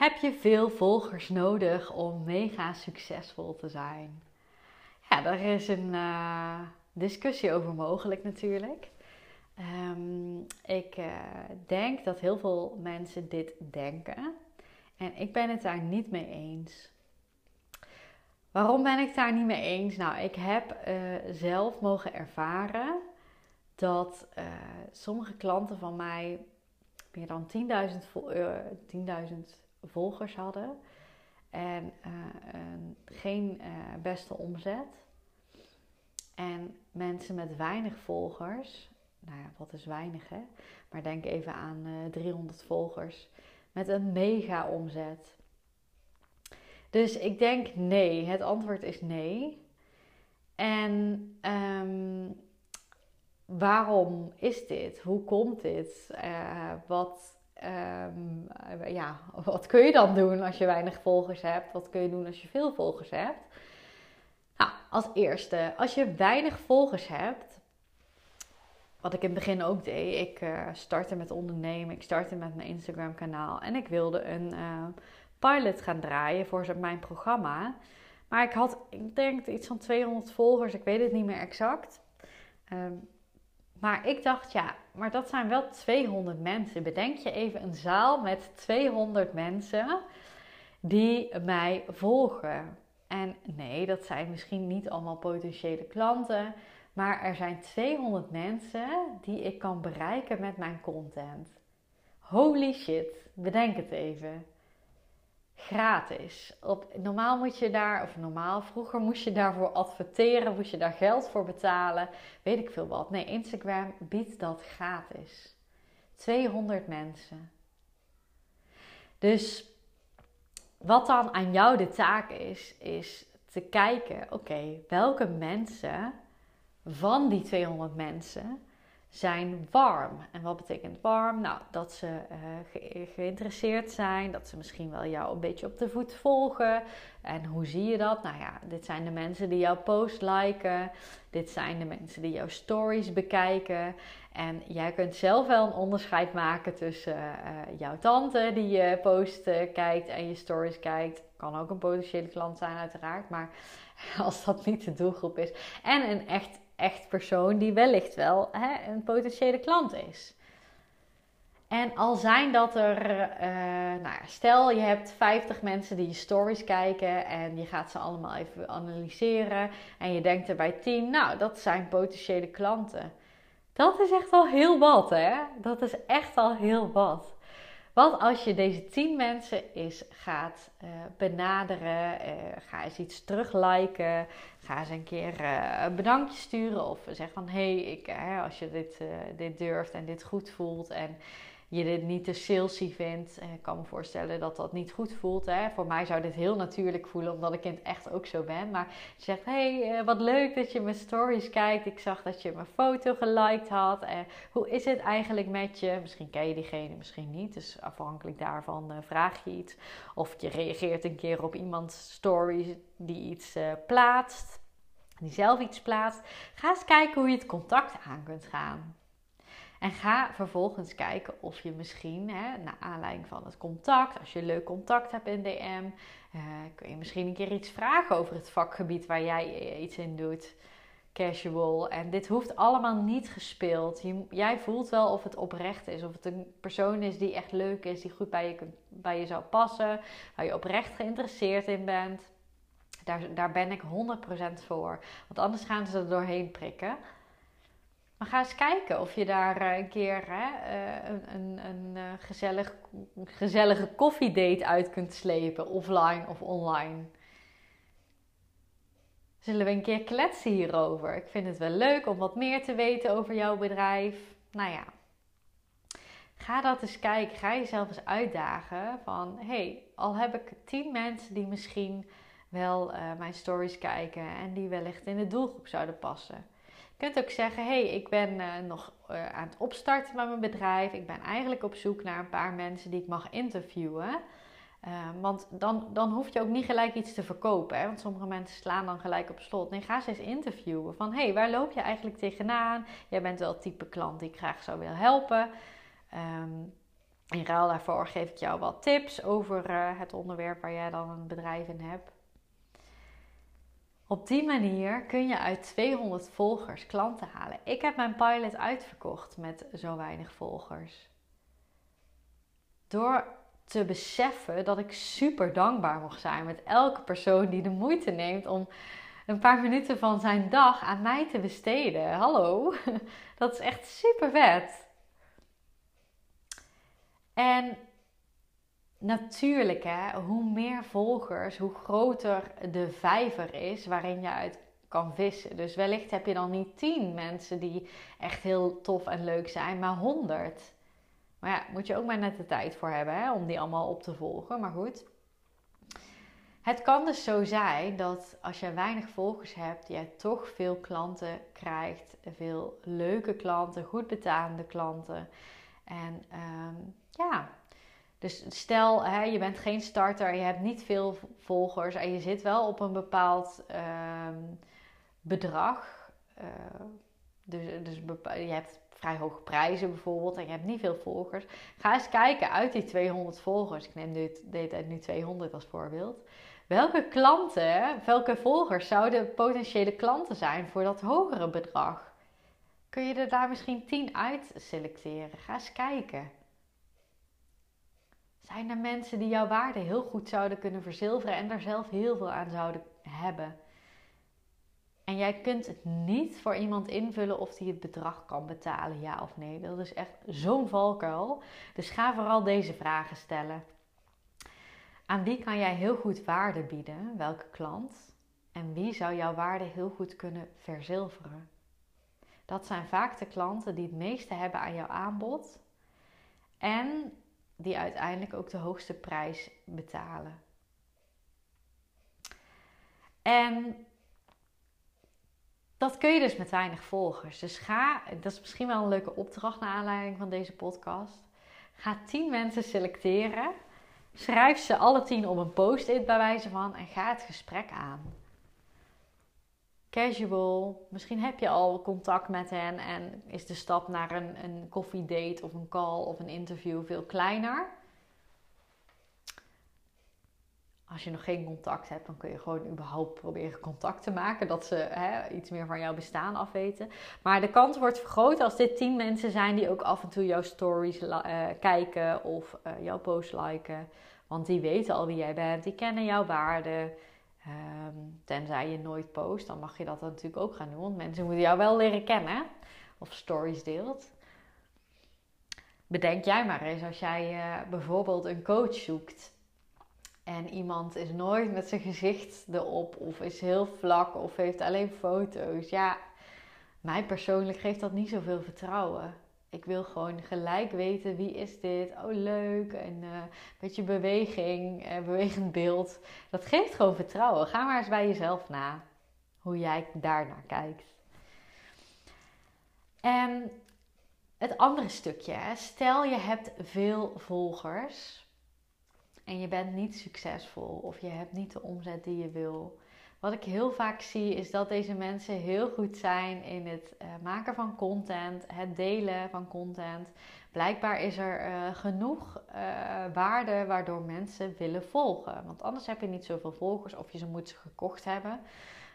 Heb je veel volgers nodig om mega succesvol te zijn? Ja, daar is een uh, discussie over mogelijk natuurlijk. Um, ik uh, denk dat heel veel mensen dit denken. En ik ben het daar niet mee eens. Waarom ben ik daar niet mee eens? Nou, ik heb uh, zelf mogen ervaren dat sommige klanten van mij meer dan 10.000 10.000 volgers hadden en uh, geen uh, beste omzet. En mensen met weinig volgers, nou ja, wat is weinig hè? Maar denk even aan uh, eh, 300 volgers met een mega omzet. Dus ik denk nee. Het antwoord is nee. En um, waarom is dit? Hoe komt dit? wat Um, ja, wat kun je dan doen als je weinig volgers hebt? Wat kun je doen als je veel volgers hebt? Nou, als eerste, als je weinig volgers hebt, wat ik in het begin ook deed, ik uh, startte met ondernemen, ik startte met mijn Instagram kanaal en ik wilde een uh, pilot gaan draaien voor mijn programma. Maar ik had, ik denk iets van 200 volgers, ik weet het niet meer exact. Um, maar ik dacht, ja, maar dat zijn wel 200 mensen. Bedenk je even een zaal met 200 mensen die mij volgen. En nee, dat zijn misschien niet allemaal potentiële klanten, maar er zijn 200 mensen die ik kan bereiken met mijn content. Holy shit, bedenk het even gratis. Op, normaal moet je daar, of normaal, vroeger moest je daarvoor adverteren, moest je daar geld voor betalen, weet ik veel wat. Nee, Instagram biedt dat gratis. 200 mensen. Dus wat dan aan jou de taak is, is te kijken, oké, welke mensen van die 200 mensen zijn warm. En wat betekent warm? Nou, dat ze uh, geïnteresseerd zijn, dat ze misschien wel jou een beetje op de voet volgen. En hoe zie je dat? Nou ja, dit zijn de mensen die jouw post liken. Dit zijn de mensen die jouw stories bekijken. En jij kunt zelf wel een onderscheid maken tussen uh, jouw tante die je post kijkt en je stories kijkt. Kan ook een potentiële klant zijn, uiteraard. Maar als dat niet de doelgroep is. En een echt echt persoon die wellicht wel hè, een potentiële klant is. En al zijn dat er, uh, nou stel je hebt 50 mensen die je stories kijken en je gaat ze allemaal even analyseren en je denkt er bij 10, nou dat zijn potentiële klanten. Dat is echt al heel wat hè, dat is echt al heel wat. Wat als je deze 10 mensen eens gaat uh, benaderen, uh, ga eens iets terugliken, ga eens een keer uh, een bedankje sturen of zeg van hé, hey, als je dit, dit durft en dit goed voelt en je dit niet te salesy vindt. Eh, ik kan me voorstellen dat dat niet goed voelt. Hè? Voor mij zou dit heel natuurlijk voelen, omdat ik in het echt ook zo ben. Maar zegt, hey, eh, wat leuk dat je mijn stories kijkt. Ik zag dat je mijn foto geliked had. Hoe is het eigenlijk met je? Misschien ken je diegene, misschien niet. Dus afhankelijk daarvan vraag je iets. Of je reageert een keer op iemands stories die iets plaatst. Die zelf iets plaatst. Ga eens kijken hoe je het contact aan kunt gaan. En ga vervolgens kijken of je misschien, hè, naar aanleiding van het contact, als je leuk contact hebt in DM, uh, kun je misschien een keer iets vragen over het vakgebied waar jij iets in doet. Casual. En dit hoeft allemaal niet gespeeld. Jij voelt wel of het oprecht is. Of het een persoon is die echt leuk is, die goed bij je, bij je zou passen. Waar je oprecht geïnteresseerd in bent. Daar, daar ben ik 100% voor. Want anders gaan ze er doorheen prikken. Maar ga eens kijken of je daar eh, een keer hè, eh, een, een, een eh, gezellig, gezellige koffiedate uit kunt slepen, offline of online. Zullen we een keer kletsen hierover? Ik vind het wel leuk om wat meer te weten over jouw bedrijf. Nou ja, ga dat eens kijken. Ga jezelf eens uitdagen van, hey, al heb ik tien mensen die misschien wel mijn stories kijken en die wellicht in de doelgroep zouden passen. Kunt ook zeggen: hey, ik ben uh, nog uh, aan het opstarten met mijn bedrijf. Ik ben eigenlijk op zoek naar een paar mensen die ik mag interviewen. want dan, dan hoef je ook niet gelijk iets te verkopen. Hè? Want sommige mensen slaan dan gelijk op slot. Nee, ga ze eens interviewen. Van hé, hey, waar loop je eigenlijk tegenaan? Jij bent wel het type klant die ik graag zou willen helpen. Um, in ruil daarvoor geef ik jou wat tips over het onderwerp waar jij dan een bedrijf in hebt. Op die manier kun je uit 200 volgers klanten halen. Ik heb mijn pilot uitverkocht met zo weinig volgers. Door te beseffen dat ik super dankbaar mocht zijn met elke persoon die de moeite neemt om een paar minuten van zijn dag aan mij te besteden. Hallo, dat is echt super vet. En natuurlijk, hè, hoe meer volgers, hoe groter de vijver is waarin je uit kan vissen. Dus wellicht heb je dan niet tien mensen die echt heel tof en leuk zijn, maar honderd. Maar ja, moet je ook maar net de tijd voor hebben hè, om die allemaal op te volgen. Maar goed. Het kan dus zo zijn dat als je weinig volgers hebt, jij toch veel klanten krijgt. Veel leuke klanten, goed betalende klanten. En ehm, ja, dus stel, hè, je bent geen starter, je hebt niet veel volgers en je zit wel op een bepaald ehm, bedrag. Uh, dus, dus je hebt vrij hoge prijzen bijvoorbeeld en je hebt niet veel volgers. Ga eens kijken uit die 200 volgers. Ik neem dit, dit nu 200 als voorbeeld. Welke klanten, welke volgers zouden potentiële klanten zijn voor dat hogere bedrag? Kun je er daar misschien 10 uit selecteren? Ga eens kijken. Zijn er mensen die jouw waarde heel goed zouden kunnen verzilveren en daar zelf heel veel aan zouden hebben? En jij kunt het niet voor iemand invullen of die het bedrag kan betalen, ja of nee. Dat is echt zo'n valkuil. Dus ga vooral deze vragen stellen. Aan wie kan jij heel goed waarde bieden? Welke klant? En wie zou jouw waarde heel goed kunnen verzilveren? Dat zijn vaak de klanten die het meeste hebben aan jouw aanbod. En die uiteindelijk ook de hoogste prijs betalen. En dat kun je dus met weinig volgers. Dus ga, dat is misschien wel een leuke opdracht naar aanleiding van deze podcast. Ga 10 mensen selecteren. Schrijf ze alle 10 op een post-it bij wijze van en ga het gesprek aan casual. Misschien heb je al contact met hen en is de stap naar een, een koffiedate of een call of een interview veel kleiner. Als je nog geen contact hebt, dan kun je gewoon überhaupt proberen contact te maken. Dat ze hè, iets meer van jouw bestaan afweten. Maar de kans wordt vergroot als dit tien mensen zijn die ook af en toe jouw stories uh, kijken of uh, jouw post liken. Want die weten al wie jij bent, die kennen jouw waarden. Ehm, tenzij je nooit post, dan mag je dat natuurlijk ook gaan doen. Want mensen moeten jou wel leren kennen. Of stories deelt. Bedenk jij maar eens als jij uh, bijvoorbeeld een coach zoekt. En iemand is nooit met zijn gezicht erop. Of is heel vlak. Of heeft alleen foto's. Ja, mij persoonlijk geeft dat niet zoveel vertrouwen. Ik wil gewoon gelijk weten wie is dit. Oh, leuk. En uh, een beetje beweging, uh, bewegend beeld. Dat geeft gewoon vertrouwen. Ga maar eens bij jezelf na hoe jij daarnaar kijkt. En het andere stukje. Stel je hebt veel volgers en je bent niet succesvol of je hebt niet de omzet die je wil. Wat ik heel vaak zie is dat deze mensen heel goed zijn in het uh, maken van content, het delen van content. Blijkbaar is er uh, genoeg uh, waarde waardoor mensen willen volgen. Want anders heb je niet zoveel volgers of je ze moet ze gekocht hebben.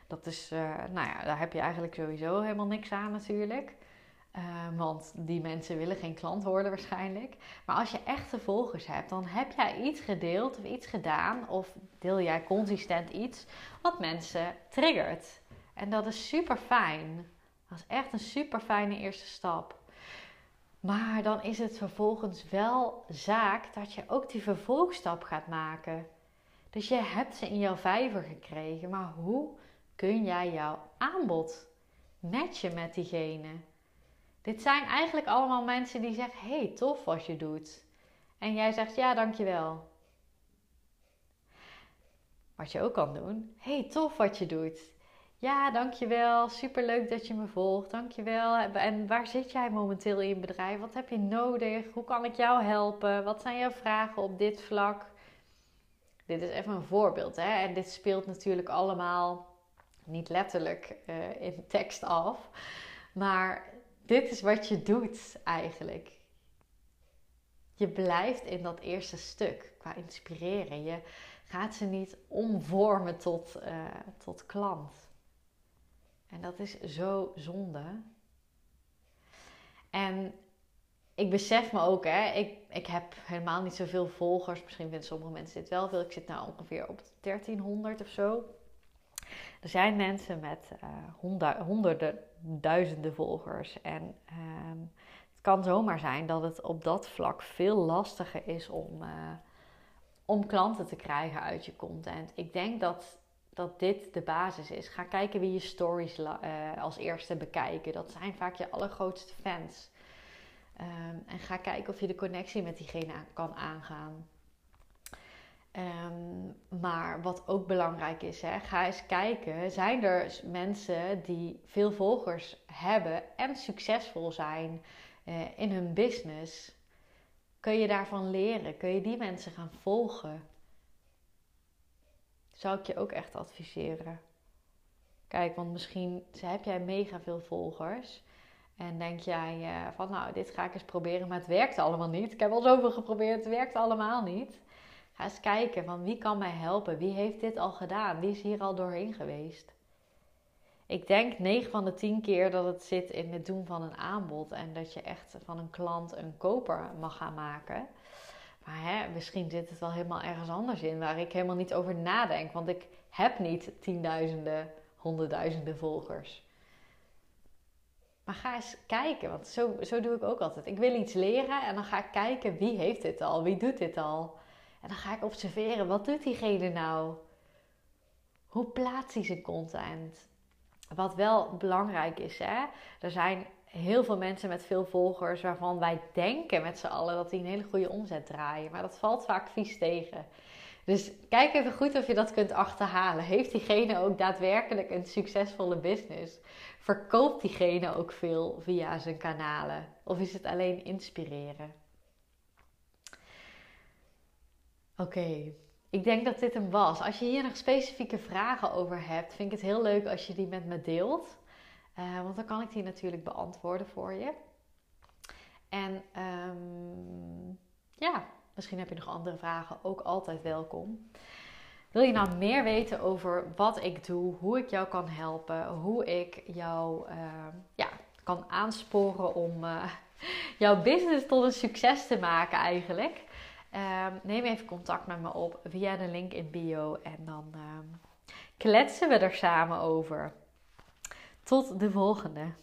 Dat is, nou ja, daar heb je eigenlijk sowieso helemaal niks aan natuurlijk. Ehm, want die mensen willen geen klant worden waarschijnlijk. Maar als je echte volgers hebt, dan heb jij iets gedeeld of iets gedaan. Of deel jij consistent iets wat mensen triggert. En dat is super fijn. Dat is echt een super fijne eerste stap. Maar dan is het vervolgens wel zaak dat je ook die vervolgstap gaat maken. Dus je hebt ze in jouw vijver gekregen, maar hoe kun jij jouw aanbod matchen met diegene? Dit zijn eigenlijk allemaal mensen die zeggen: hey, tof wat je doet. En jij zegt: ja, dankjewel. wat je ook kan doen. hey, tof wat je doet. Ja, dankjewel. Superleuk dat je me volgt. Dankjewel. En waar zit jij momenteel in je bedrijf? Wat heb je nodig? Hoe kan ik jou helpen? Wat zijn jouw vragen op dit vlak? Dit is even een voorbeeld. Hè? En dit speelt natuurlijk allemaal niet letterlijk uh, in tekst af. Maar dit is wat je doet eigenlijk. Je blijft in dat eerste stuk qua inspireren. Je gaat ze niet omvormen tot, uh, tot klant. En dat is zo zonde. En ik besef me ook, hè, ik, ik heb helemaal niet zoveel volgers. Misschien vinden sommige mensen dit wel veel. Ik zit nou ongeveer op 1300 of zo. Er zijn mensen met uh, honderden, duizenden volgers. En ehm, het kan zomaar zijn dat het op dat vlak veel lastiger is om, uh, om klanten te krijgen uit je content. Ik denk dat, dat dit de basis is. Ga kijken wie je stories uh, als eerste bekijken. Dat zijn vaak je allergrootste fans. Um, en ga kijken of je de connectie met diegene kan aangaan. Um, maar wat ook belangrijk is, hè, ga eens kijken: zijn er mensen die veel volgers hebben en succesvol zijn uh, in hun business? Kun je daarvan leren? Kun je die mensen gaan volgen? Zou ik je ook echt adviseren. Kijk, want misschien heb jij mega veel volgers. En denk jij uh, van, nou, dit ga ik eens proberen, maar het werkt allemaal niet. Ik heb al zoveel geprobeerd, het werkt allemaal niet. Ga eens kijken van wie kan mij helpen? Wie heeft dit al gedaan? Wie is hier al doorheen geweest? Ik denk 9 van de 10 keer dat het zit in het doen van een aanbod en dat je echt van een klant een koper mag gaan maken. Maar hè, misschien zit het wel helemaal ergens anders in waar ik helemaal niet over nadenk, want ik heb niet tienduizenden, honderdduizenden volgers. Maar ga eens kijken, want zo, zo doe ik ook altijd. Ik wil iets leren en dan ga ik kijken wie heeft dit al, wie doet dit al. En dan ga ik observeren, wat doet diegene nou? Hoe plaatst hij zijn content? Wat wel belangrijk is, hè? er zijn heel veel mensen met veel volgers waarvan wij denken met z'n allen dat die een hele goede omzet draaien. Maar dat valt vaak vies tegen. Dus kijk even goed of je dat kunt achterhalen. Heeft diegene ook daadwerkelijk een succesvolle business? Verkoopt diegene ook veel via zijn kanalen? Of is het alleen inspireren? Oké, ik denk dat dit hem was. Als je hier nog specifieke vragen over hebt, vind ik het heel leuk als je die met me deelt. Uh, want dan kan ik die natuurlijk beantwoorden voor je. En um, ja, misschien heb je nog andere vragen, ook altijd welkom. Wil je nou meer weten over wat ik doe, hoe ik jou kan helpen, hoe ik jou uh, ja, kan aansporen om uh, jouw business tot een succes te maken eigenlijk? Uh, neem even contact met me op via de link in bio en dan ehm, kletsen we er samen over. Tot de volgende.